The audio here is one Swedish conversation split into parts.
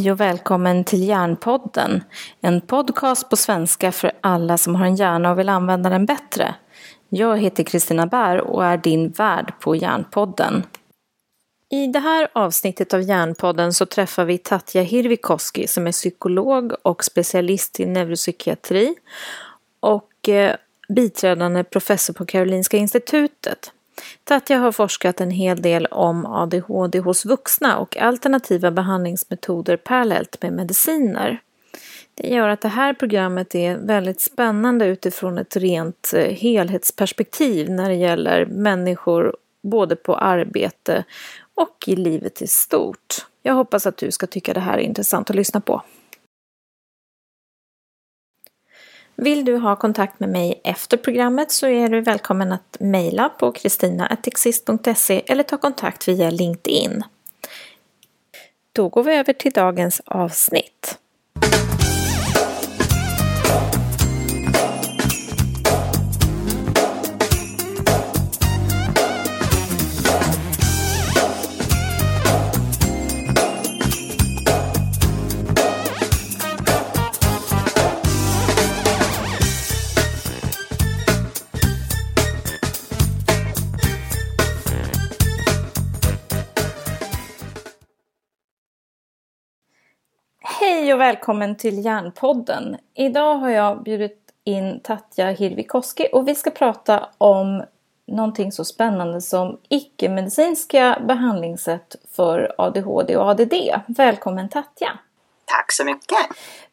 Hej och välkommen till Hjärnpodden. En podcast på svenska för alla som har en hjärna och vill använda den bättre. Jag heter Kristina Bär och är din värd på Hjärnpodden. I det här avsnittet av Hjärnpodden så träffar vi Tatja Hirvikoski som är psykolog och specialist i neuropsykiatri och eh, biträdande professor på Karolinska institutet. Tatja har forskat en hel del om ADHD hos vuxna och alternativa behandlingsmetoder parallellt med mediciner. Det gör att det här programmet är väldigt spännande utifrån ett rent eh, helhetsperspektiv när det gäller människor både på arbete och i livet i stort. Jag hoppas att du ska tycka det här är intressant att lyssna på. Vill du ha kontakt med mig efter programmet så är du välkommen att mejla på kristina.exist.se eller ta kontakt via LinkedIn. Då går vi över till dagens avsnitt. Välkommen till Hjärnpodden. Idag har jag bjudit in Tatja Hirvikoski och vi ska prata om någonting så spännande som icke-medicinska behandlingssätt för ADHD och ADD. Välkommen Tatja! Tack så mycket!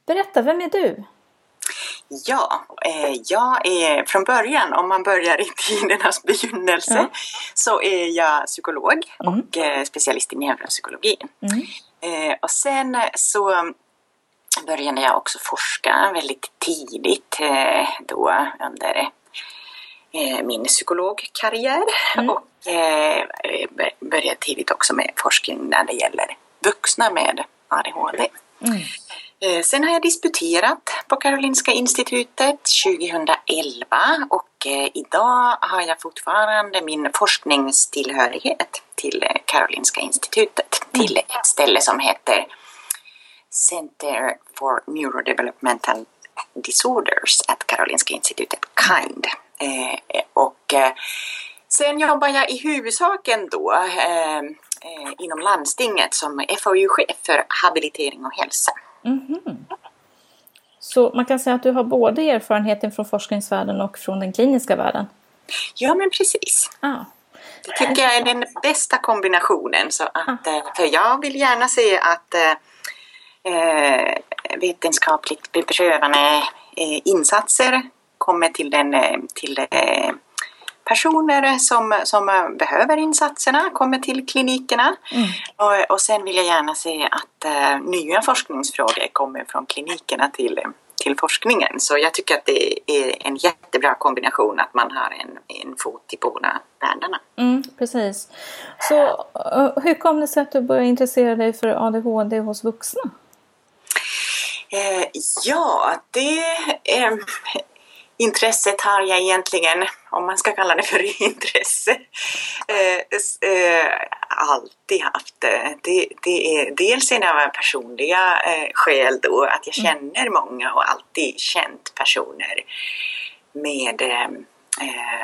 Berätta, vem är du? Ja, eh, jag är från början, om man börjar i tidernas begynnelse, ja. så är jag psykolog mm. och eh, specialist i neuropsykologi. Mm. Eh, och sen så började jag också forska väldigt tidigt eh, då under eh, min psykologkarriär mm. och eh, började tidigt också med forskning när det gäller vuxna med ADHD. Mm. Sen har jag disputerat på Karolinska institutet 2011 och idag har jag fortfarande min forskningstillhörighet till Karolinska institutet, till mm. ett ställe som heter Center for Neurodevelopmental Disorders at Karolinska institutet, KIND. Och sen jobbar jag i huvudsaken då inom landstinget som FoU-chef för habilitering och hälsa. Mm -hmm. Så man kan säga att du har både erfarenheten från forskningsvärlden och från den kliniska världen? Ja, men precis. Ah. Det tycker jag är den bästa kombinationen. Så att, ah. För jag vill gärna se att eh, vetenskapligt beprövade eh, insatser kommer till, den, till eh, personer som, som behöver insatserna kommer till klinikerna. Mm. Och, och sen vill jag gärna se att uh, nya forskningsfrågor kommer från klinikerna till, till forskningen. Så jag tycker att det är en jättebra kombination att man har en, en fot i båda världarna. Mm, precis. Så uh, hur kom det sig att du började intressera dig för ADHD hos vuxna? Eh, ja, det eh, intresset har jag egentligen, om man ska kalla det för intresse, eh, eh, alltid haft. Det, det är dels av personliga eh, skäl då, att jag mm. känner många och alltid känt personer med eh,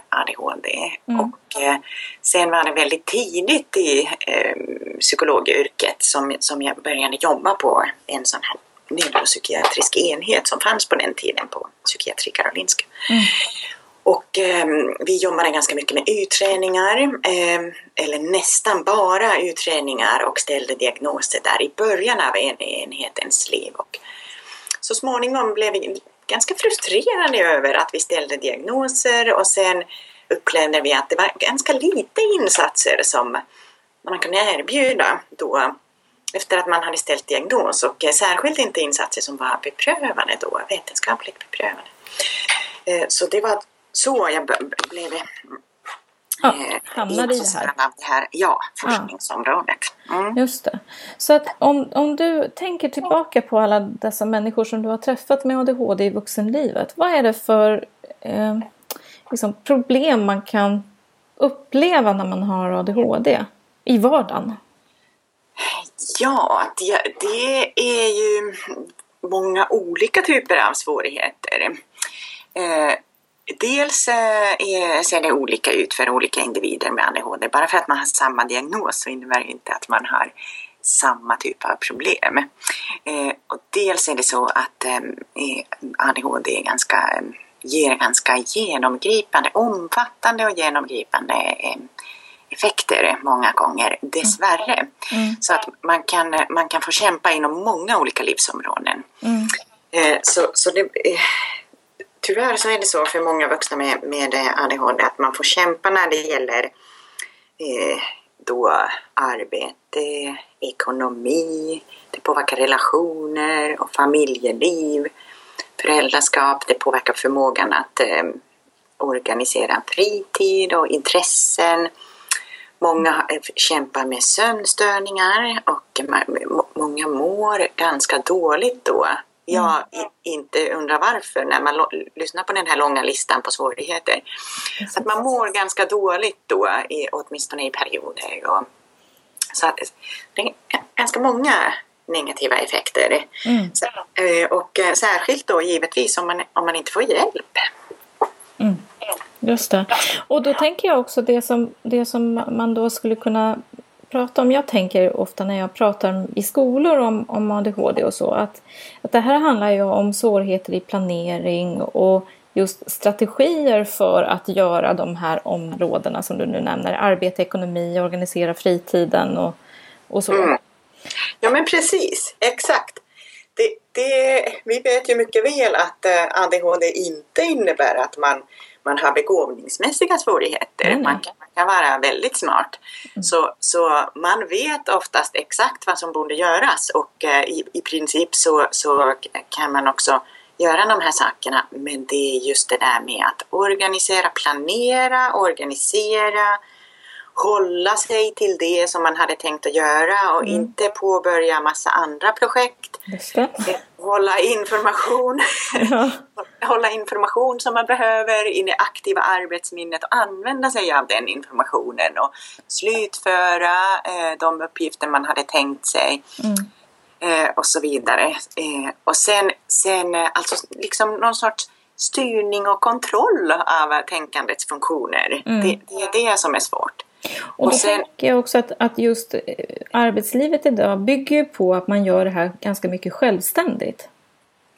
ADHD. Mm. Och eh, sen var det väldigt tidigt i eh, psykologyrket som, som jag började jobba på en sån här neuropsykiatrisk enhet som fanns på den tiden på psykiatri Karolinska. Mm. Och eh, vi jobbade ganska mycket med utredningar, eh, eller nästan bara utredningar och ställde diagnoser där i början av en enhetens liv. Och så småningom blev vi ganska frustrerade över att vi ställde diagnoser och sen upplevde vi att det var ganska lite insatser som man kunde erbjuda då efter att man hade ställt diagnos och eh, särskilt inte insatser som var beprövade då, vetenskapligt beprövade. Eh, så det var så jag blev ja, eh, hamnade i det här. Av det här ja, forskningsområdet. Mm. Just det. Så att om, om du tänker tillbaka på alla dessa människor som du har träffat med ADHD i vuxenlivet. Vad är det för eh, liksom problem man kan uppleva när man har ADHD i vardagen? Ja, det, det är ju många olika typer av svårigheter. Eh, dels eh, ser det olika ut för olika individer med ADHD. Bara för att man har samma diagnos så innebär det inte att man har samma typ av problem. Eh, och dels är det så att eh, ADHD är ganska, ehm, ger ganska genomgripande, omfattande och genomgripande eh, effekter många gånger, dessvärre. Mm. mm. Så att man kan, man kan få kämpa inom många olika livsområden. Mm. Eh, så, så det, eh, tyvärr så är det så för många vuxna med, med ADHD att man får kämpa när det gäller eh, då arbete, ekonomi, det påverkar relationer och familjeliv, föräldraskap, det påverkar förmågan att eh, organisera fritid och intressen. Många kämpar med sömnstörningar och många mår ganska dåligt då. Jag mm. inte undrar varför när man lyssnar på den här långa listan på svårigheter. Att man mår ganska dåligt då, i, åtminstone i perioder. Och, så att, det är ganska många negativa effekter. Mm. Så, eh, och eh, särskilt då givetvis om man, om man inte får hjälp. Just det. Och då tänker jag också det som, det som man då skulle kunna prata om. Jag tänker ofta när jag pratar i skolor om, om ADHD och så att, att det här handlar ju om svårigheter i planering och just strategier för att göra de här områdena som du nu nämner. Arbete, ekonomi, organisera fritiden och, och så. Mm. Ja men precis, exakt. Det, det, vi vet ju mycket väl att eh, ADHD inte innebär att man man har begåvningsmässiga svårigheter. Mm. Man, kan, man, kan, vara väldigt smart. Mm. Så, så man vet oftast exakt vad som borde göras och eh, i, i princip så, så kan man också göra de här sakerna. Men det är just det där med att organisera, planera, organisera, hålla sig till det som man hade tänkt att göra och mm. inte påbörja massa andra projekt. Hålla information, ja. hålla information som man behöver i det aktiva arbetsminnet och använda sig av den informationen och slutföra eh, de uppgifter man hade tänkt sig. Mm. Eh, och så vidare. Eh, och sen, sen eh, alltså liksom någon sorts styrning och kontroll av tänkandets funktioner. Mm. Det, det, är det som är svårt. Och, då sen, tänker jag också att, att just eh, arbetslivet idag bygger på att man gör det här ganska mycket självständigt.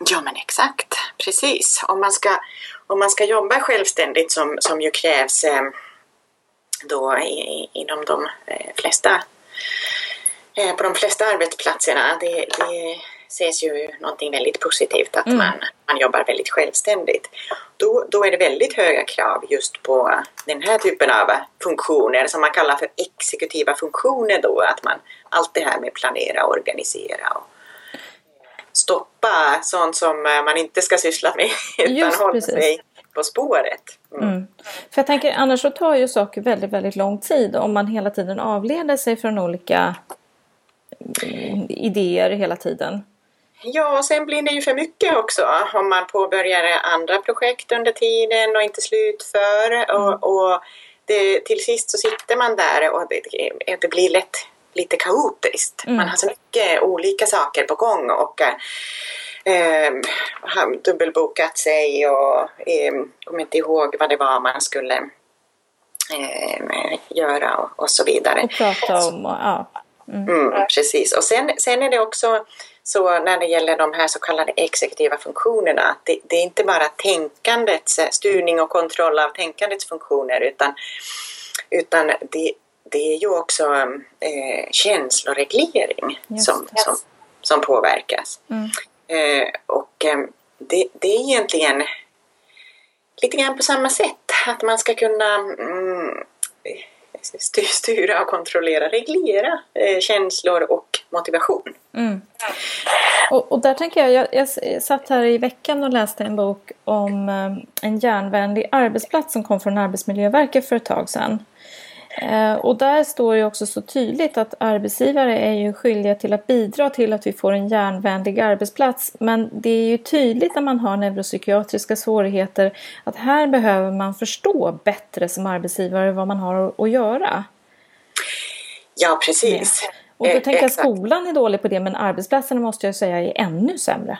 Ja men exakt, precis. Om man ska, om man ska jobba självständigt som, som ju krävs eh, då i, inom de eh, flesta på de flesta arbetsplatserna. Det, det ses ju någonting väldigt positivt att mm. man, man jobbar väldigt självständigt. Då, då är det väldigt höga krav just på den här typen av funktioner som man kallar för exekutiva funktioner då, att man allt det här med planera, organisera och stoppa sånt som man inte ska syssla med utan just hålla precis. sig på spåret. Mm. Mm. För jag tänker annars så tar ju saker väldigt, väldigt lång tid om man hela tiden avleder sig från olika idéer hela tiden. Ja, och sen blir det ju för mycket också om man påbörjar andra projekt under tiden och inte slutför. Mm. Och, och det, till sist så sitter man där och det, det blir lätt lite kaotiskt. Mm. Man har så mycket olika saker på gång och eh, har dubbelbokat sig och eh, kommer inte ihåg vad det var man skulle eh, göra och, och, så vidare. Och prata om och, ja. Mm. Mm, precis, och sen, sen är det också så när det gäller de här så kallade exekutiva funktionerna, det, det är inte bara tänkandets eh, styrning och kontroll av tänkandets funktioner utan, utan det, det är ju också eh, känsloreglering som, som, som påverkas. Mm. Eh, och eh, det, det är egentligen lite grann på samma sätt, att man ska kunna mm, styra och kontrollera, reglera eh, känslor och motivation. Mm. Och, och, där tänker jag, jag, jag satt här i veckan och läste en bok om eh, en järnvänlig arbetsplats som kom från Arbetsmiljöverket för ett tag sedan. Eh, och där står det också så tydligt att arbetsgivare är ju skyldiga till att bidra till att vi får en järnvänlig arbetsplats. Men det är ju tydligt när man har neuropsykiatriska svårigheter att här behöver man förstå bättre som arbetsgivare vad man har att göra. Ja, precis. Och då tänker jag att skolan är dålig på det men arbetsplatserna måste jag säga är ännu sämre.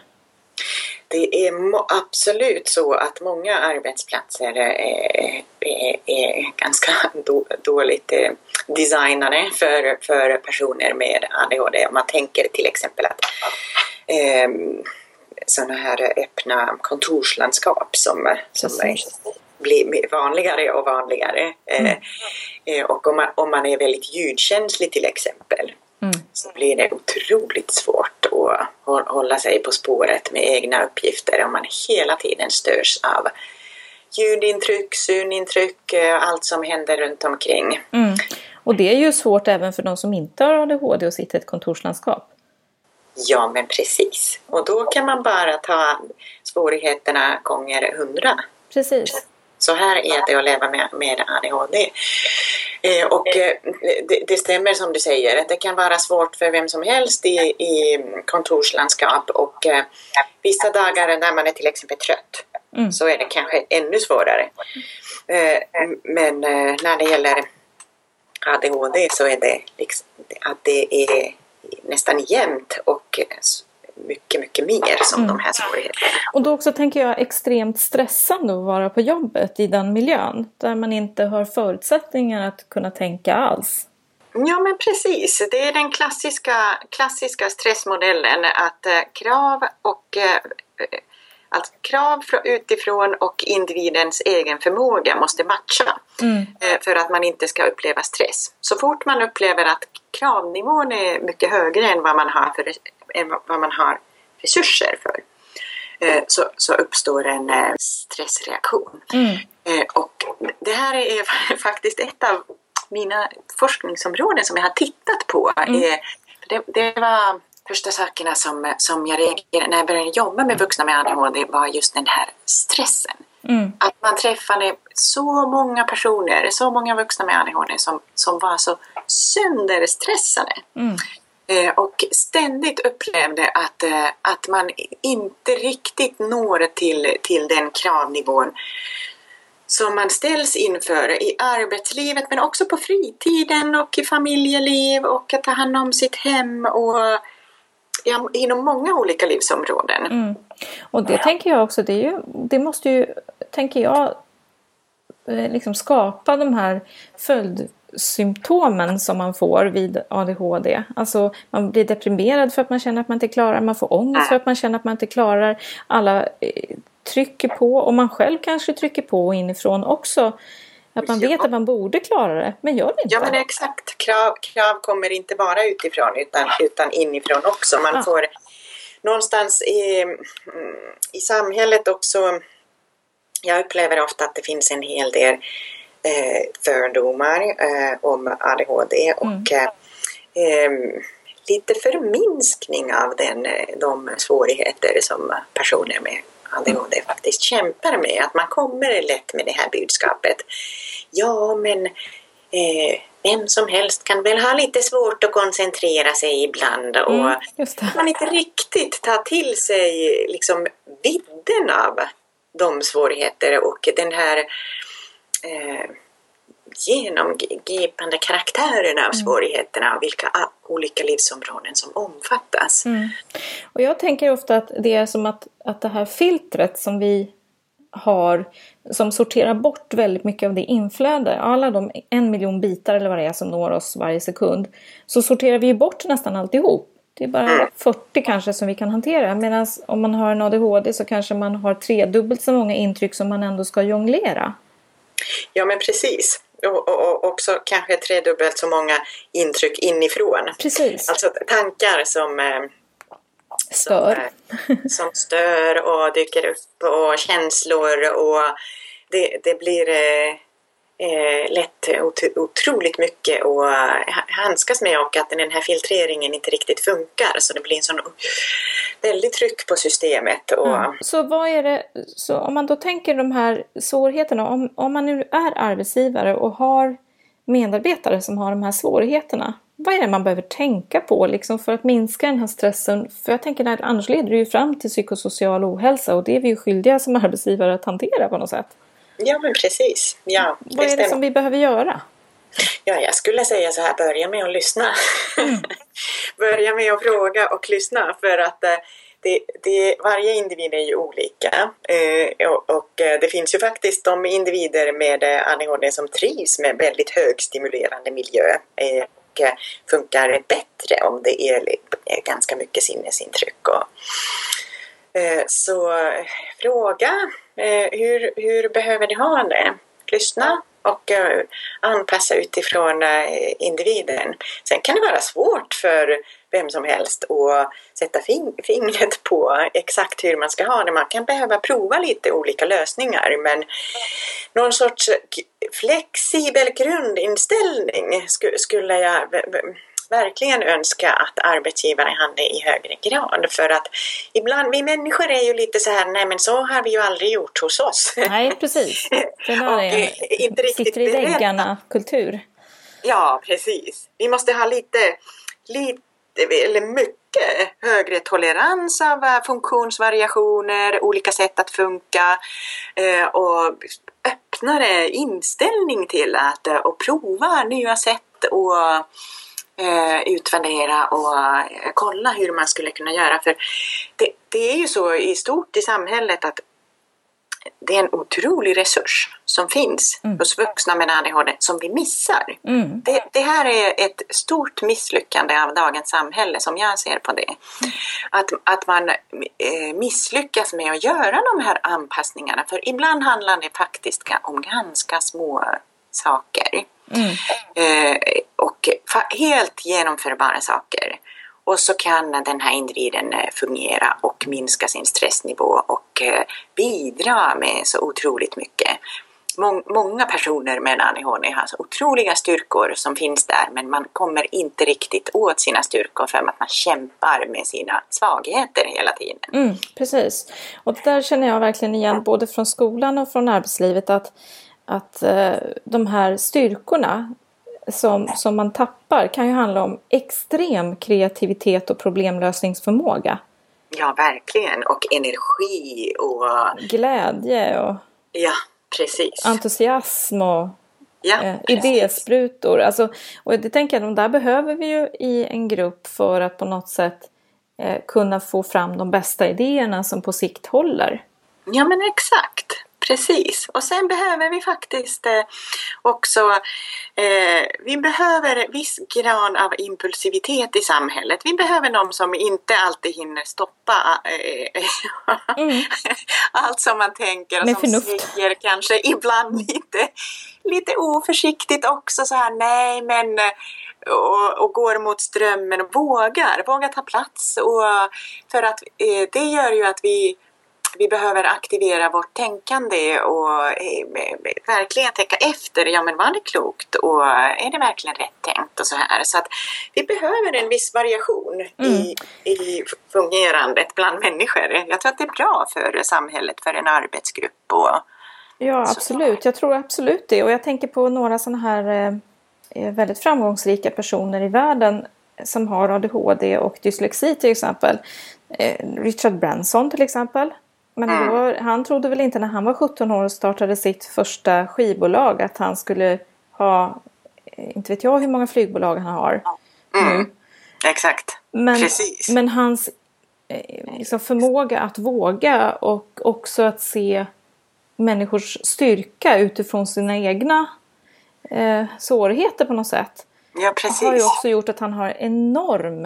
Det är absolut så att många arbetsplatser är, är, är ganska dåligt eh, designade för, för personer med ADHD. Man tänker till exempel att eh, sådana här öppna kontorslandskap som, som blir vanligare och vanligare. Eh, mm. Eh, och om man, om man är väldigt ljudkänslig till exempel mm. så blir det otroligt svårt att hålla sig på spåret med egna uppgifter om man hela tiden störs av ljudintryck, synintryck, eh, allt som händer runt omkring. Mm. Och det är ju svårt även för de som inte har ADHD och sitter i ett kontorslandskap. Ja, men precis. Och då kan man bara ta svårigheterna gånger hundra. Precis. Så här är det att leva med, med ADHD. Eh, och eh, det, det, stämmer som du säger, att det kan vara svårt för vem som helst i, i kontorslandskap och eh, vissa dagar när man är till exempel trött mm. så är det kanske ännu svårare. Men när det gäller ADHD så är det liksom, att det är nästan jämnt och mycket, mycket mer som mm. de här svårigheterna. Och då också tänker jag extremt stressande att vara på jobbet i den miljön där man inte har förutsättningar att kunna tänka alls. Ja men precis, det är den klassiska, klassiska stressmodellen att eh, krav och eh, Alltså krav utifrån och individens egen förmåga måste matcha mm. Eh, för att man inte ska uppleva stress. Så fort man upplever att kravnivån är mycket högre än vad man har, för, än vad man har resurser för eh, så, så uppstår en eh, stressreaktion. Mm. Och det här är faktiskt ett av mina forskningsområden som jag har tittat på. Mm. Det, det var första sakerna som, som jag reagerade när jag började jobba med vuxna med ADHD var just den här stressen. Mm. Att man träffade så många personer, så många vuxna med ADHD som, som var så sönderstressade. Mm. Eh, och ständigt upplevde att, eh, att man inte riktigt når till, till den kravnivån som man ställs inför i arbetslivet men också på fritiden och i familjeliv och att ta hand om sitt hem och inom många olika livsområden. Mm. Och det tänker jag också, det, ju, det måste ju, tänker jag, eh, liksom skapa de här följd följdsymptomen som man får vid ADHD. Alltså man blir deprimerad för att man känner att man inte klarar, man får ångest för att man känner att man inte klarar. Alla eh, trycker på och man själv kanske trycker på inifrån också. Att man vet att man borde klara det, men gör det inte. Ja, men exakt. Krav, krav kommer inte bara utifrån utan, utan inifrån också. Man ja. får någonstans i, i samhället också... Jag upplever ofta att det finns en hel del eh, fördomar eh, om ADHD och mm. eh, lite förminskning av den, de svårigheter som personer med ADHD faktiskt kämpar med. Att man kommer lätt med det här budskapet. Ja, men eh, vem som helst kan väl ha lite svårt att koncentrera sig ibland och mm, man inte riktigt tar till sig liksom vidden av de svårigheter och den här eh, genomgripande karaktären av mm. svårigheterna och vilka olika livsområden som omfattas. Mm. Och jag tänker ofta att det är som att, att det här filtret som vi har som sorterar bort väldigt mycket av det inflöde, alla de en miljon bitar eller vad det är som når oss varje sekund, så sorterar vi bort nästan alltihop. Det är bara mm. 40 kanske som vi kan hantera. Medan om man har en ADHD så kanske man har tredubbelt så många intryck som man ändå ska jonglera. Ja men precis och, och, också kanske tredubbelt så många intryck inifrån. Precis. Alltså tankar som eh, stör. Som, eh, som stör och dyker upp och känslor och det, det blir eh, eh, lätt otroligt mycket att eh, handskas med och att den här filtreringen inte riktigt funkar så det blir en sån väldigt tryck på systemet. Och... Mm. Så vad är det, så om man då tänker de här svårigheterna, om, om man nu är arbetsgivare och har medarbetare som har de här svårigheterna, vad är det man behöver tänka på liksom för att minska den här stressen? För jag tänker att annars leder det ju fram till psykosocial ohälsa och det är vi ju skyldiga som arbetsgivare att hantera på något sätt. Ja men precis. Ja, vad är det som vi behöver göra? Ja, jag skulle säga så här, börja med att lyssna. Mm. börja med att fråga och lyssna för att eh, det, det, varje individ är ju olika eh, och, och, eh, det finns ju faktiskt de individer med ADHD som trivs med väldigt högstimulerande miljö eh, och funkar bättre om det är, ganska mycket sinnesintryck. Och, eh, så fråga, eh, Eh, hur, hur behöver ni ha det? Lyssna och eh, anpassa utifrån eh, individen. Sen kan det vara svårt för vem som helst att sätta fingret på exakt hur man ska ha det. Man kan behöva prova lite olika lösningar men någon sorts flexibel grundinställning skulle jag verkligen önska att arbetsgivare hade i högre grad. För att ibland, vi människor är ju lite så här, nej men så har vi ju aldrig gjort hos oss. Nej, precis. Det där är eh, inte riktigt sitter i väggarna-kultur. Ja, precis. Vi måste ha lite, lite eller mycket högre tolerans av eh, funktionsvariationer, olika sätt att funka eh, och öppnare inställning till att och prova nya sätt och eh, utvärdera och eh, kolla hur man skulle kunna göra. För det, det är ju så i stort i samhället att det är en otrolig resurs som finns mm. hos vuxna med ADHD som vi missar. Mm. Det, det, här är ett stort misslyckande av dagens samhälle som jag ser på det. Att, att man eh, misslyckas med att göra de här anpassningarna för ibland handlar det faktiskt om ganska små saker. Mm. Eh, och helt genomförbara saker. Och så kan den här individen eh, fungera och minska sin stressnivå och eh, bidra med så otroligt mycket. Många personer med ADHD har så otroliga styrkor som finns där men man kommer inte riktigt åt sina styrkor för att man kämpar med sina svagheter hela tiden. Mm, precis. Och det där känner jag verkligen igen både från skolan och från arbetslivet att att eh, de här styrkorna som, som man tappar kan ju handla om extrem kreativitet och problemlösningsförmåga. Ja, verkligen. Och energi och... Glädje och... Ja, precis. Entusiasm och ja, eh, idésprutor. Alltså, och det tänker jag, de där behöver vi ju i en grupp för att på något sätt eh, kunna få fram de bästa idéerna som på sikt håller. Ja, men exakt. Precis, och sen behöver vi faktiskt eh, också eh, vi behöver viss grad av impulsivitet i samhället. Vi behöver någon som inte alltid hinner stoppa eh, mm. allt som man tänker och Med som förnuft. säger kanske ibland lite, lite oförsiktigt också så här nej men och, och, går mot strömmen och vågar, vågar ta plats. Och, för att eh, det gör ju att vi vi behöver aktivera vårt tänkande och eh, verkligen tänka efter. Ja, men var det klokt och är det verkligen rätt tänkt och så här. Så att vi behöver en viss variation mm. i, i fungerandet bland människor. Jag tror att det är bra för samhället, för en arbetsgrupp och Ja, absolut. Jag tror absolut det. Och jag tänker på några sådana här eh, väldigt framgångsrika personer i världen som har ADHD och dyslexi till exempel. Eh, Richard Branson till exempel. Men då, han trodde väl inte när han var 17 år och startade sitt första skivbolag att han skulle ha, eh, inte vet jag hur många flygbolag han har mm. nu. Exakt, men, precis. Men hans eh, liksom förmåga att våga och också att se människors styrka utifrån sina egna eh, svårigheter på något sätt. Ja, precis. Har ju också gjort att han har enorm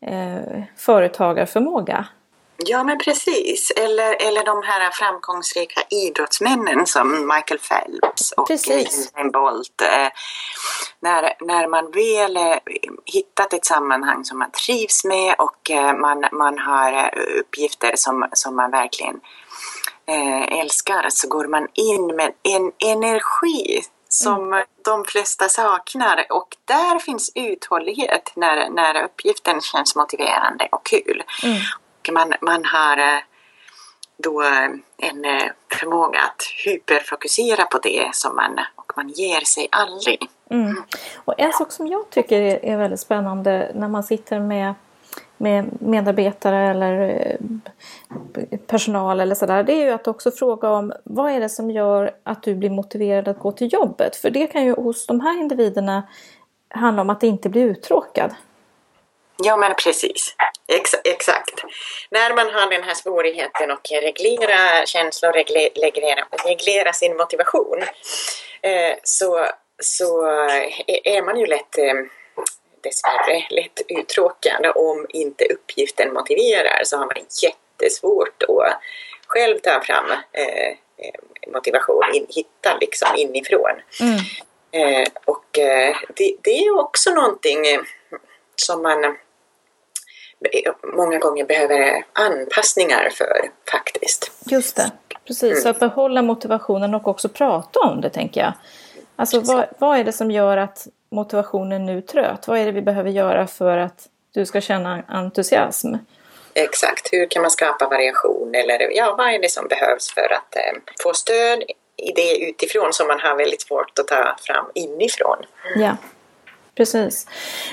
eh, företagarförmåga. Ja men precis, eller, eller de här framgångsrika idrottsmännen som Michael Phelps och Usain Bolt. Eh, när, när man väl eh, hittat ett sammanhang som man trivs med och eh, man, man har uppgifter som, som man verkligen älskar så går man in med en energi som mm. de flesta saknar och där finns uthållighet när, när uppgiften känns motiverande och kul. Mm man, man har eh, då eh, en eh, förmåga att hyperfokusera på det som man, och man ger sig aldrig. Mm. Och en sak som jag tycker är väldigt spännande när man sitter med med medarbetare eller personal eller sådär, det är ju att också fråga om vad är det som gör att du blir motiverad att gå till jobbet? För det kan ju hos de här individerna handla om att inte bli uttråkad. Ja, men precis. Ex exakt. När man har den här svårigheten att reglera känslor, reglera, reglera sin motivation, eh, så, så är man ju lätt eh, dessvärre lätt uttråkad. Om inte uppgiften motiverar så har man jättesvårt att själv ta fram eh, motivation, in, hitta liksom inifrån. Mm. Eh, och eh, det, det, är också någonting som man många gånger behöver anpassningar för faktiskt. Just det, precis. Mm. Så att behålla motivationen och också prata om det tänker jag. Alltså vad, vad är det som gör att motivationen nu tröt? Vad är det vi behöver göra för att du ska känna entusiasm? Exakt, hur kan man skapa variation eller ja, vad är det som behövs för att eh, få stöd i det utifrån som man har väldigt svårt att ta fram inifrån. Ja, precis.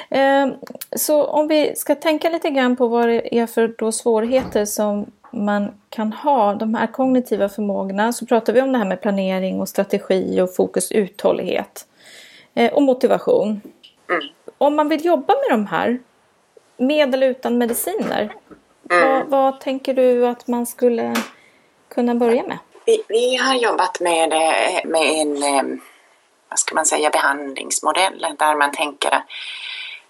Eh, så om vi ska tänka lite grann på vad det är för då svårigheter som man kan ha, de här kognitiva förmågorna, så pratar vi om det här med planering och strategi och fokus uthållighet. Eh, och motivation. Mm. Om man vill jobba med de här, med eller utan mediciner, mm. vad, vad, tänker du att man skulle kunna börja med? Vi, vi har jobbat med, med en eh, vad ska man säga, behandlingsmodell där man tänker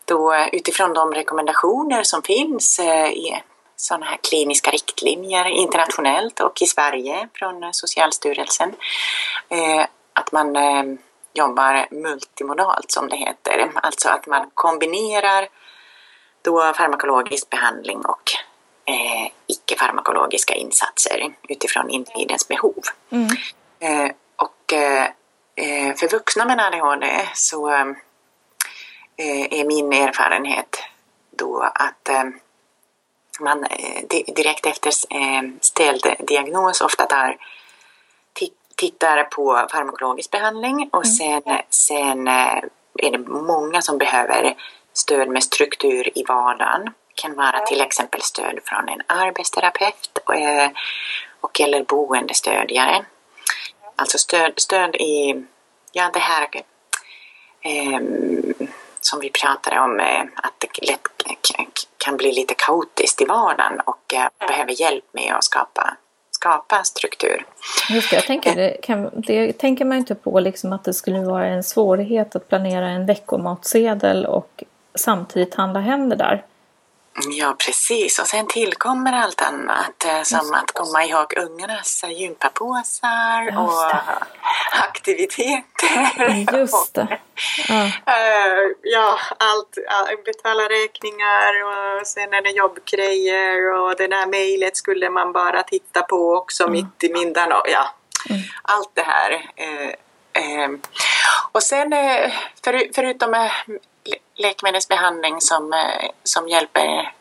då utifrån de rekommendationer som finns eh, i sådana här kliniska riktlinjer internationellt och i Sverige från Socialstyrelsen. Att man jobbar multimodalt som det heter. Alltså att man kombinerar då farmakologisk behandling och eh, icke-farmakologiska insatser utifrån individens behov. Mm. Eh, och eh, för vuxna med ADHD så eh, är min erfarenhet då att eh, man eh, direkt efter ställd diagnos ofta tar tittar på farmakologisk behandling och mm. sen, sen eh, är det många som behöver stöd med struktur i vardagen. Det kan vara till exempel stöd från en arbetsterapeut och, eh, och eller boendestödjare. Alltså stöd, stöd i, ja det här eh, som vi pratade om, eh, att det lätt kan bli lite kaotiskt i vardagen och eh, behöver hjälp med att skapa skapa struktur. Just det, jag tänker, det, kan, det tänker man inte på liksom att det skulle vara en svårighet att planera en veckomatsedel och samtidigt handla hem det där. Ja, precis. Och sen tillkommer allt annat eh, som att komma ihåg ungarnas gympapåsar och aktiviteter. Just det. Ja, ja allt. Betala räkningar och sen är det jobbgrejer och det där mejlet skulle man bara titta på också mm. mitt i middagen. Och, ja, mm. Allt det här. Uh, och sen för, förutom läkemedelsbehandling som, eh, som hjälper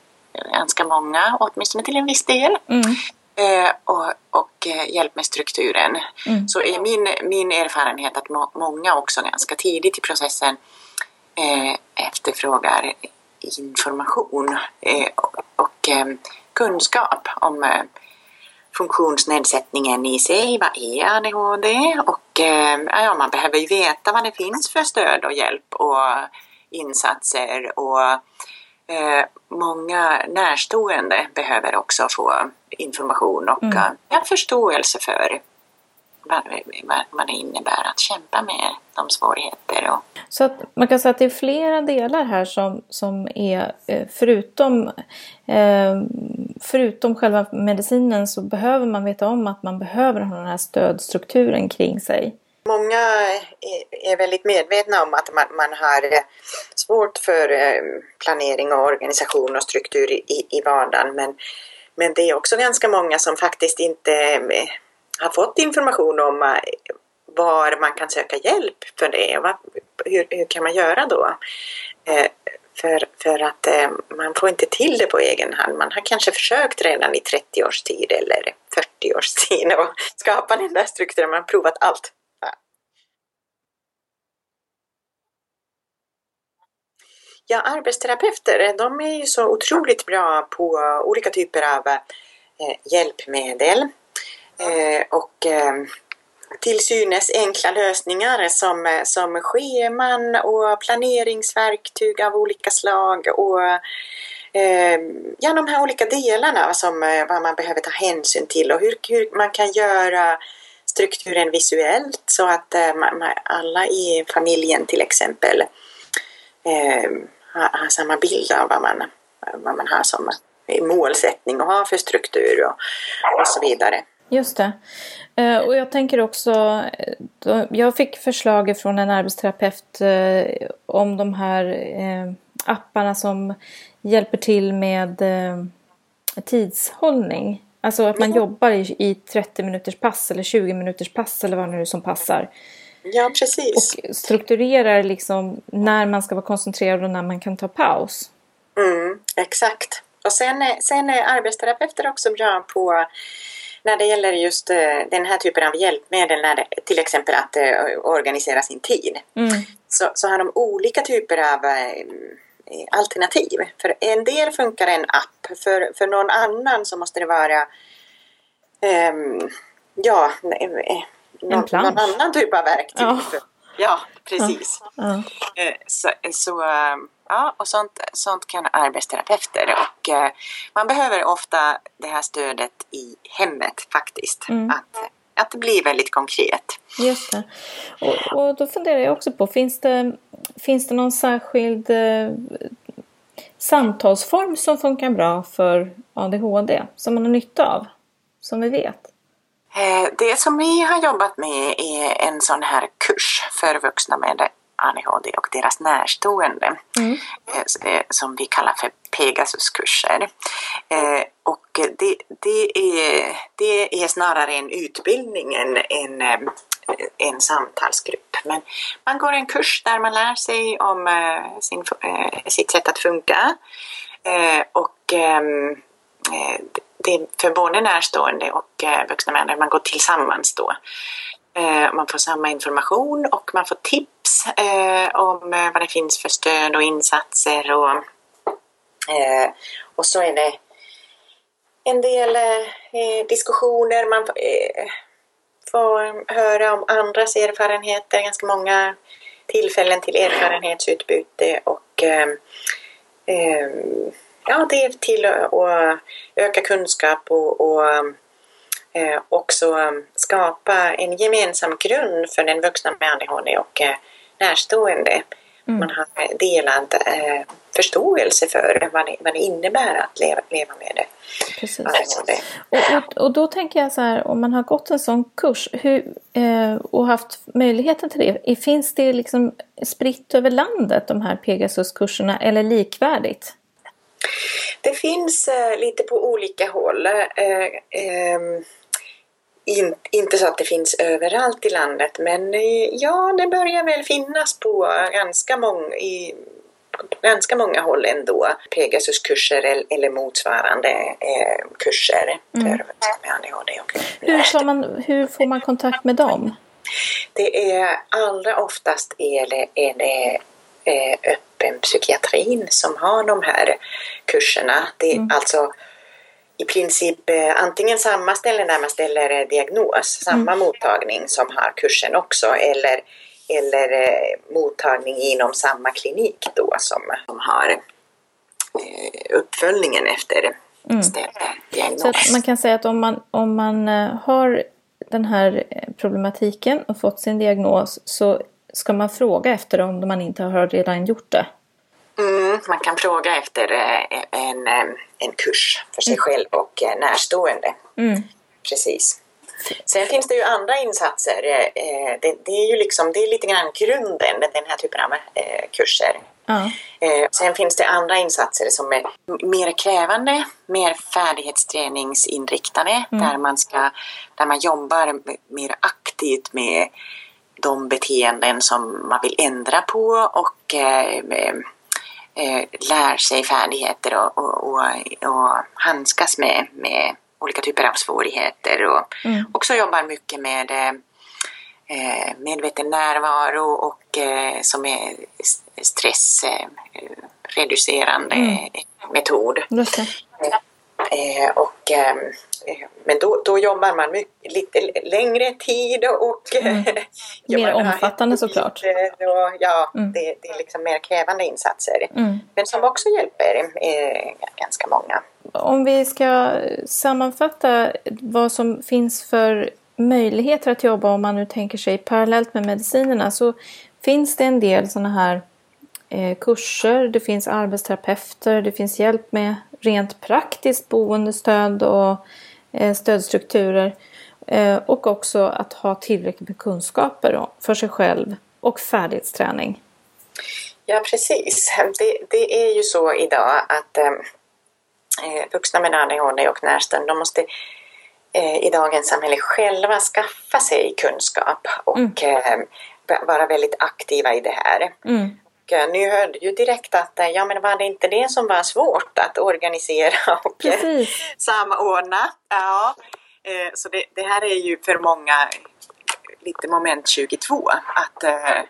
ganska många, åtminstone till en viss del. Mm. Eh, och, och eh, hjälp med strukturen. Mm. Så är min, min erfarenhet att må, många också ganska tidigt i processen eh, efterfrågar information eh, och, och eh, kunskap om funktionsnedsättningen i sig. Vad är ADHD? Och ja, man behöver ju veta vad det finns för stöd och hjälp och insatser och eh, många närstående behöver också få information och mm. Eh, förståelse för vad, vad det innebär att kämpa med de svårigheter. Och... Så att man kan säga att det är flera delar här som, som är eh, förutom, förutom själva medicinen så behöver man veta om att man behöver ha den här stödstrukturen kring sig. Många är väldigt medvetna om att man, man har eh, svårt för eh, planering och organisation och struktur i, i vardagen. Men, men det är också ganska många som faktiskt inte eh, har fått information om var man kan söka hjälp för det. Hur, hur kan man göra då? För, för att man får inte till det på egen hand. Man har kanske försökt redan i 30 års tid eller 40 års tid att skapa den där strukturen. Man har provat allt. Ja, arbetsterapeuter de är ju så otroligt bra på eh, olika typer av eh, hjälpmedel. Eh, och eh, till synes enkla lösningar som, eh, som scheman och planeringsverktyg av olika slag och eh, ja, de här olika delarna som eh, vad man behöver ta hänsyn till och hur, hur man kan göra strukturen visuellt så att eh, man, alla i familjen till exempel eh, har, har, samma bild av vad man, vad man har som målsättning och har för struktur och, och så vidare. Just det. Eh, och jag tänker också, jag fick förslag från en arbetsterapeut eh, om de här eh, apparna som hjälper till med tidshållning. Alltså att man mm. jobbar i 30 minuters pass eller 20 minuters pass eller vad det nu som passar. Ja, precis. Och strukturerar liksom när man ska vara koncentrerad och när man kan ta paus. Mm, exakt. Och sen, sen är arbetsterapeuter också bra på när det gäller just uh, den här typen av hjälpmedel, när det, till exempel att uh, organisera sin tid, mm. så, så har de olika typer av uh, alternativ. För en del funkar en app, för, för någon annan så måste det vara um, ja, någon, någon, annan typ av verktyg. Ja, ja precis. Ja. Ja. Så, så Ja, och sånt, sånt kan arbetsterapeuter och eh, man behöver ofta det här stödet i hemmet faktiskt. Mm. Att, att det blir väldigt konkret. Just det. Och, och då funderar jag också på, finns det, finns det någon särskild eh, samtalsform som funkar bra för ADHD som man har nytta av? Som vi vet? Eh, det som vi har jobbat med är en sån här kurs för vuxna med ADHD och deras närstående mm. Eh, eh, som vi kallar för Pegasuskurser. Och det, det, är, det är snarare en utbildning än en, en samtalsgrupp. Men man går en kurs där man lär sig om sin, sitt sätt att funka och ehm, det är för både närstående och eh, vuxna människor, man går tillsammans då. Eh, man får samma information och man får tips eh, om vad det finns för stöd och insatser och, och så är det en del diskussioner, man får höra om andras erfarenheter, ganska många tillfällen till erfarenhetsutbyte och ja, det är till att öka kunskap och, och också skapa en gemensam grund för den vuxna med ADHD och närstående. Mm. Man har delad eh, förståelse för vad det, vad det innebär att leva, leva med det. Precis. Och, och, och, då tänker jag så här, om man har gått en sån kurs hur, eh, och haft möjligheten till det, finns det liksom spritt över landet de här Pegasus-kurserna eller likvärdigt? Det finns eh, lite på olika håll. Eh, ehm, in, inte så att det finns överallt i landet men eh, ja, det börjar väl finnas på ganska många, i, ganska många håll ändå. Pegasuskurser eller motsvarande eh, kurser mm. för med ADHD. Och hur, får man, hur får man kontakt med dem? Det är allra oftast är det, är det eh, öppen psykiatrin som har de här kurserna. Det är mm. alltså i princip eh, antingen samma ställe där man ställer eh, diagnos, samma mm. mottagning som har kursen också eller, eller eh, mottagning inom samma klinik då som, som har eh, uppföljningen efter mm. ställd diagnos. Så att man kan säga att om man, om man har den här problematiken och fått sin diagnos så ska man fråga efter det om man inte har redan gjort det. Mm, man kan fråga efter eh, en, eh, en kurs för sig mm. själv och eh, närstående. Mm. Precis. Sen finns det ju andra insatser. Det, det, är ju liksom, det är lite grann grunden, den här typen av kurser. Ja. Sen finns det andra insatser som är mer krävande, mer färdighetsträningsinriktade, mm. där, man ska, där man jobbar mer aktivt med de beteenden som man vill ändra på och eh, lär sig färdigheter och, och, och, och handskas med, med olika typer av svårigheter och mm. också jobbar mycket med medveten närvaro och som är stressreducerande mm. metod. Eh, och, eh, men då, då jobbar man mycket, lite längre tid och mm. mer omfattande såklart. Och, ja, mm. det, det, är liksom mer krävande insatser. Mm. Men som också hjälper eh, ganska många. Om vi ska sammanfatta vad som finns för möjligheter att jobba om man nu tänker sig parallellt med medicinerna så finns det en del sådana här eh, kurser, det finns arbetsterapeuter, det finns hjälp med rent praktiskt boendestöd och eh, stödstrukturer. Eh, och också att ha tillräckligt med kunskaper för sig själv och färdighetsträning. Ja precis. Det, det är ju så idag att eh, eh vuxna med ADHD och närstående de måste eh, i dagens samhälle själva skaffa sig kunskap och mm. eh, vara väldigt aktiva i det här. Mm ni hörde ju direkt att eh, ja, men var det inte det som var svårt att organisera och eh, Precis. samordna? Ja, eh, så det, det, här är ju för många lite moment 22, att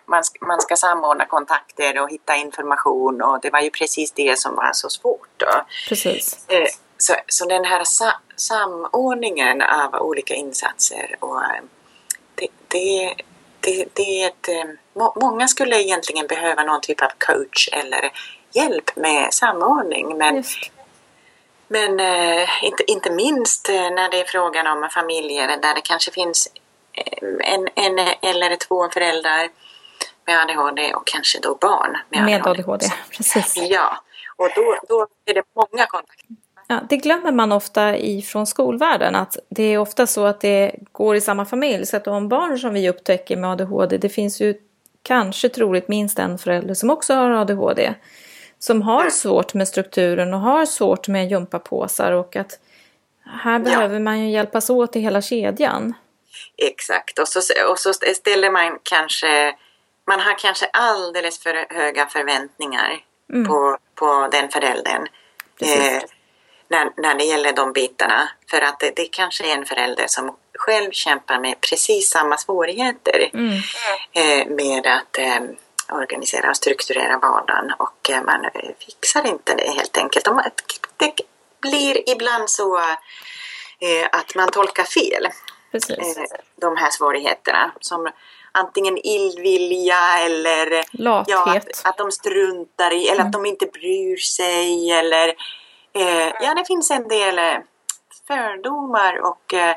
man, ska, man ska samordna kontakter och hitta information och det var ju precis det som var så svårt. Då. Precis. Så, så den här sa, samordningen av olika insatser och det, det det, det är ett, eh, många skulle egentligen behöva någon typ av coach eller hjälp med samordning. Men, men äh, inte, inte minst eh, när det är frågan om familjer där det kanske finns en, en eller två föräldrar med ADHD och kanske då barn med, med ADHD. ADHD. Precis. Ja, och då, då är det många kontakter Ja, det glömmer man ofta ifrån skolvärlden att det är ofta så att det går i samma familj. Så att de barn som vi upptäcker med ADHD, det finns ju kanske troligt minst en förälder som också har ADHD. Som har svårt med strukturen och har svårt med gympapåsar och att här behöver man ju hjälpas åt i hela kedjan. Exakt, och så, och så ställer man kanske, man har kanske alldeles för höga förväntningar mm. på, på den föräldern. Eh, när, när det gäller de bitarna. För att det, det kanske är en förälder som själv kämpar med precis samma svårigheter mm. eh, med att eh, organisera och strukturera vardagen och eh, man fixar inte det helt enkelt. Det blir ibland så att man tolkar fel eh, de här svårigheterna som antingen illvilja eller Ja, att, att de struntar i eller mm. att de inte bryr sig eller Eh, ja, det finns en del eh, fördomar och eh,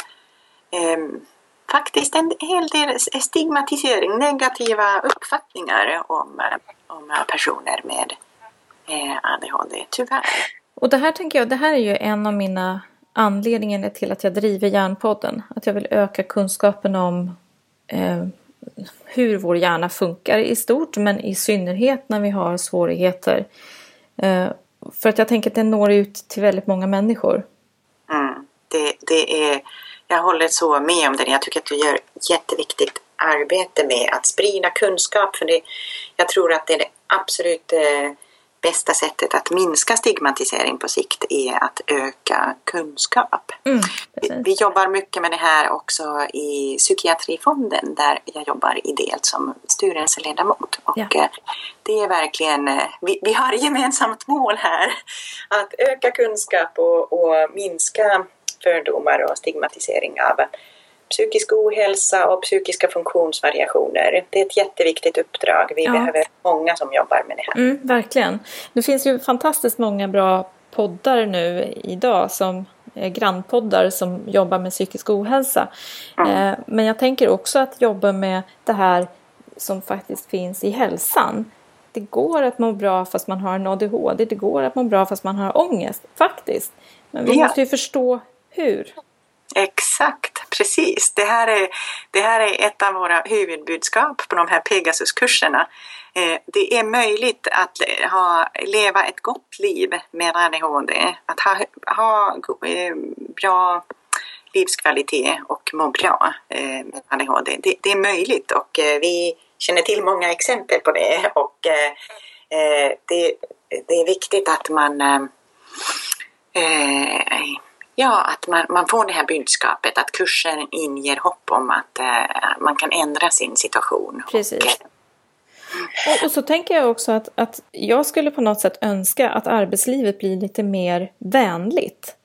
ehm, faktiskt en hel del stigmatisering, negativa uppfattningar om, eh, om eh, personer med eh, ADHD, tyvärr. Och det här tänker jag, det här är ju en av mina anledningar till att jag driver Hjärnpodden. Att jag vill öka kunskapen om eh, hur vår hjärna funkar i stort men i synnerhet när vi har svårigheter. För att jag tänker att den når ut till väldigt många människor. Mm, det, det är, jag håller så med om det. Jag tycker att du gör jätteviktigt arbete med att sprida kunskap. För det, jag tror att det är det absolut eh, bästa sättet att minska stigmatisering på sikt är att öka kunskap. Mm, vi, jobbar mycket med det här också i Psykiatrifonden där jag jobbar ideellt som styrelseledamot. Och ja. Eh, det är verkligen, eh, vi, vi har gemensamt mål här att öka kunskap och, och minska fördomar och stigmatisering av psykisk ohälsa och psykiska funktionsvariationer. Det är ett jätteviktigt uppdrag. Vi ja. behöver många som jobbar med det här. Mm, verkligen. Det finns ju fantastiskt många bra poddar nu idag som grannpoddar som jobbar med psykisk ohälsa. Mm. Eh, men jag tänker också att jobba med det här som faktiskt finns i hälsan. Det går att må bra fast man har en ADHD. Det går att må bra fast man har ångest, faktiskt. Men vi ja. måste ju förstå hur. Exakt, precis. Det här, är, det här är ett av våra huvudbudskap på de här Pegasus-kurserna. Eh, det är möjligt att eh, ha, leva ett gott liv med ADHD, att ha, ha eh, bra livskvalitet och må bra med ADHD. Det, det är möjligt och vi känner till många exempel på det och det, det är viktigt att man ja, att man, man får det här budskapet, att kursen inger hopp om att eh, man kan ändra sin situation. Precis. Och, och, och, så tänker jag också att, att jag skulle på något sätt önska att arbetslivet blir lite mer vänligt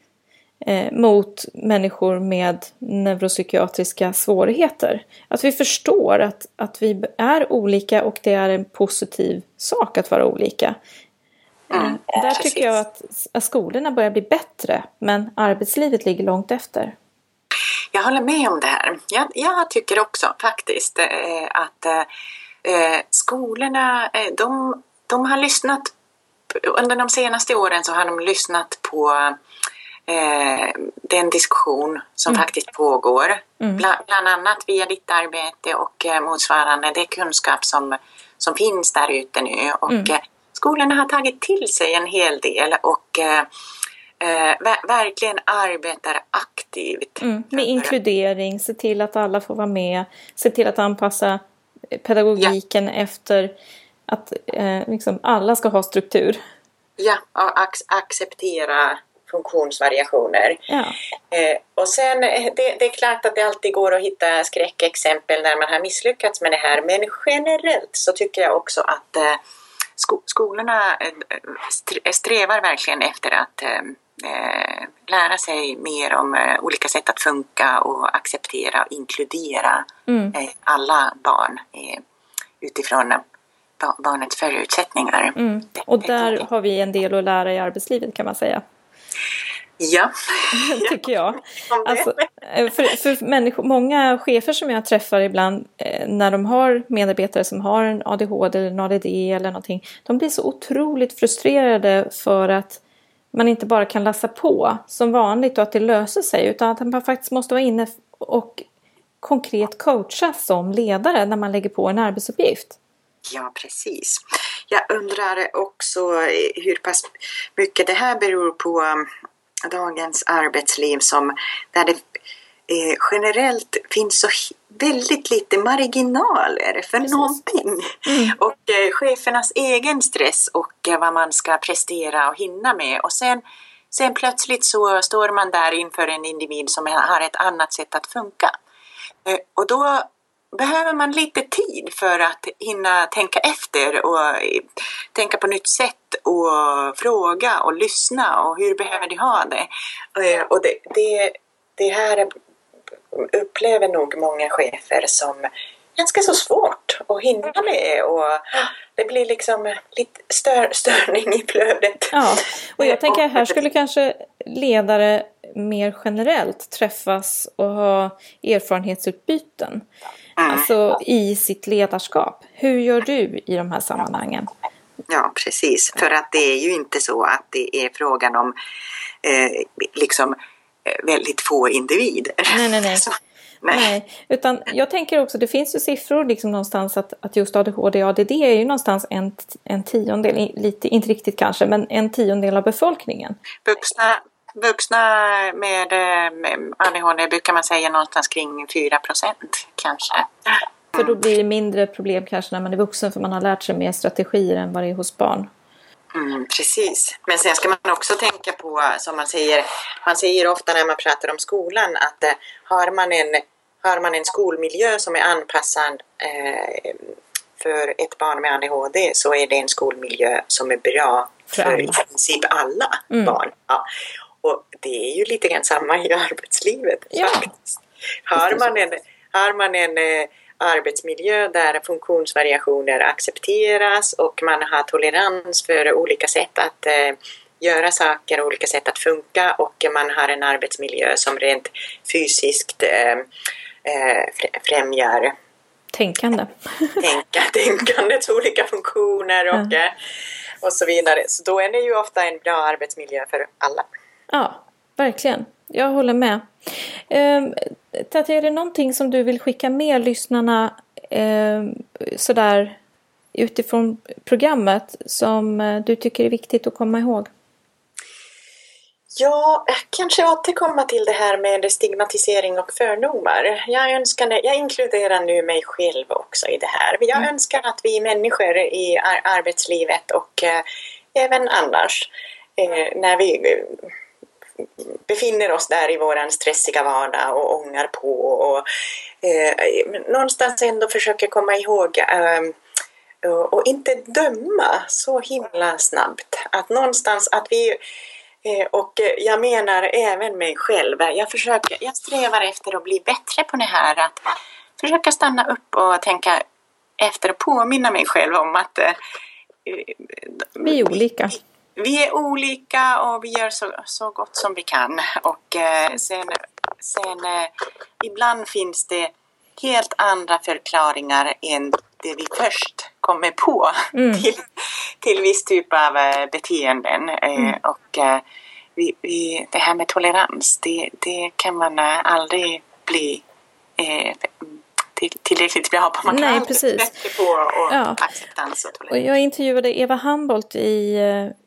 eh, mot människor med neuropsykiatriska svårigheter. Att vi förstår att, att vi är olika och det är en positiv sak att vara olika. Mm, Där precis. tycker jag att, att skolorna börjar bli bättre men arbetslivet ligger långt efter. Jag håller med om det här. Jag, jag tycker också faktiskt eh, att eh, skolorna, eh, de, de har lyssnat under de senaste åren så har de lyssnat på eh, den diskussion som mm. faktiskt pågår. Mm. Bland, bland, annat via ditt arbete och eh, motsvarande det kunskap som, som finns där ute nu. Och, mm. Eh, skolorna har tagit till sig en hel del och eh, eh ver verkligen arbetar aktivt. Mm, med inkludering, se till att alla får vara med, se till att anpassa pedagogiken ja. efter att eh, liksom alla ska ha struktur. Ja, och ac acceptera funktionsvariationer. Ja. Eh, och sen, eh, det, det, är klart att det alltid går att hitta skräckexempel när man har misslyckats med det här, men generellt så tycker jag också att eh, sko skolorna eh, strävar verkligen efter att eh, eh, lära sig mer om eh, olika sätt att funka och acceptera och inkludera mm. alla barn utifrån barnets förutsättningar. Mm. Och där har vi en del att lära i arbetslivet kan man säga. Ja. Tycker jag. Alltså, eh, för, för människor, många chefer som jag träffar ibland eh, när de har medarbetare som har en ADHD eller en ADD eller någonting. De blir så otroligt frustrerade för att man inte bara kan läsa på som vanligt och att det löser sig utan att man faktiskt måste vara inne och konkret coacha som ledare när man lägger på en arbetsuppgift. Ja, precis. Jag undrar också hur pass mycket det här beror på dagens arbetsliv som där det eh, generellt finns så väldigt lite marginaler för Precis. någonting. Mm. Och eh, chefernas egen stress och eh, vad man ska prestera och hinna med. Och sen, sen plötsligt så står man där inför en individ som har ett annat sätt att funka. Eh, och då behöver man lite tid för att hinna tänka efter och tänka på nytt sätt och fråga och lyssna och hur behöver de ha det? Eh, och det, det, det här upplever nog många chefer som ganska så svårt att hinna med och det blir liksom lite stör, störning i flödet. Ja, och jag tänker här skulle kanske ledare mer generellt träffas och ha erfarenhetsutbyten. Alltså i sitt ledarskap. Hur gör du i de här sammanhangen? Ja, precis. För att det är ju inte så att det är frågan om eh, liksom eh, väldigt få individer. Nej, nej, nej. Så, nej. nej. Utan jag tänker också, det finns ju siffror liksom någonstans att, att just ADHD och ADD är ju någonstans en, en tiondel, lite, inte riktigt kanske, men en tiondel av befolkningen. Vuxna, Vuxna med, eh, ADHD brukar man säga någonstans kring 4 procent kanske. För då blir det mindre problem kanske när man är vuxen för man har lärt sig mer strategier än vad det är hos barn. Mm, precis. Men sen ska man också tänka på, som man säger, man säger ofta när man pratar om skolan att eh, har, man en, har man en skolmiljö som är anpassad eh, för ett barn med ADHD så är det en skolmiljö som är bra för, för i princip alla mm. barn. Ja. Och det är ju lite grann samma i arbetslivet ja. faktiskt. Har man en, har man en eh, arbetsmiljö där funktionsvariationer accepteras och man har tolerans för olika sätt att eh, göra saker, olika sätt att funka och man har en arbetsmiljö som rent fysiskt eh, eh främjar Tänkande. Tänka, tänkandets olika funktioner och. Eh, och så vidare. Så då är det ju ofta en bra arbetsmiljö för alla. Ja, verkligen. Jag håller med. Eh, Tatja, är det någonting som du vill skicka med lyssnarna eh, sådär utifrån programmet som eh, du tycker är viktigt att komma ihåg? Ja, kanske återkomma till det här med stigmatisering och fördomar. Jag, önskar, jag inkluderar nu mig själv också i det här. Jag mm. önskar att vi människor i ar arbetslivet och eh, även annars, eh, när vi befinner oss där i våran stressiga vardag och ångar på och eh, någonstans ändå försöker komma ihåg eh, och inte döma så himla snabbt. Att någonstans att vi eh, och jag menar även mig själv. Jag, försöker, jag strävar efter att bli bättre på det här. Att försöka stanna upp och tänka efter och påminna mig själv om att eh, vi är olika. Vi, är olika och vi gör så, så gott som vi kan. Och eh, sen, sen eh, ibland finns det helt andra förklaringar än det vi först kommer på mm. till, till viss typ av eh, beteenden. Eh, mm. Och eh, vi, vi, det här med tolerans, det, det kan man aldrig bli tillräckligt bra på. Man kan Nej, precis. bättre på och ja. acceptans och tolerans. Och jag intervjuade Eva Hambolt i eh,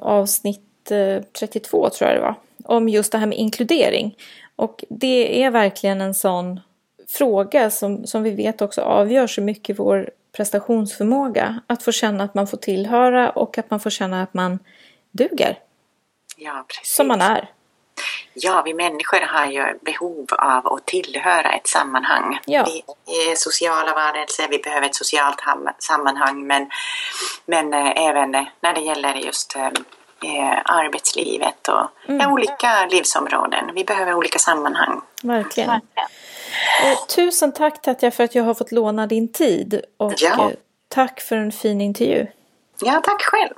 avsnitt eh, 32 tror jag det var. Om just det här med inkludering. Och det är verkligen en sån fråga som, som vi vet också avgör så mycket vår prestationsförmåga. Att få känna att man får tillhöra och att man får känna att man duger. Ja, precis. Som man är. Ja, vi människor har ju behov av att tillhöra ett sammanhang. Ja. Vi är sociala varelser, vi behöver ett socialt sammanhang men, men äh, även när det gäller just äh, arbetslivet och mm. ja, olika livsområden. Vi behöver olika sammanhang. Verkligen. Och, tusen tack Tatja för att jag har fått låna din tid och ja. tack för en fin intervju. Ja, tack själv.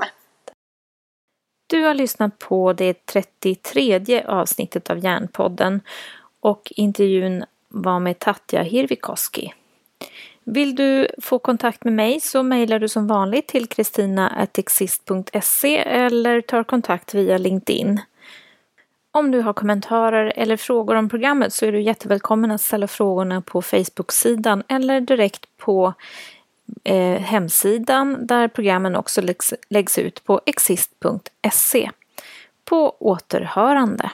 Du har lyssnat på det 33 avsnittet av Järnpodden och intervjun var med Tatja Hirvikoski. Vill du få kontakt med mig så mejlar du som vanligt till kristina.exist.se eller tar kontakt via LinkedIn. Om du har kommentarer eller frågor om programmet så är du jättevälkommen att ställa frågorna på Facebook-sidan eller direkt på eh, hemsidan där programmen också läggs, läggs ut på exist.se. På återhörande.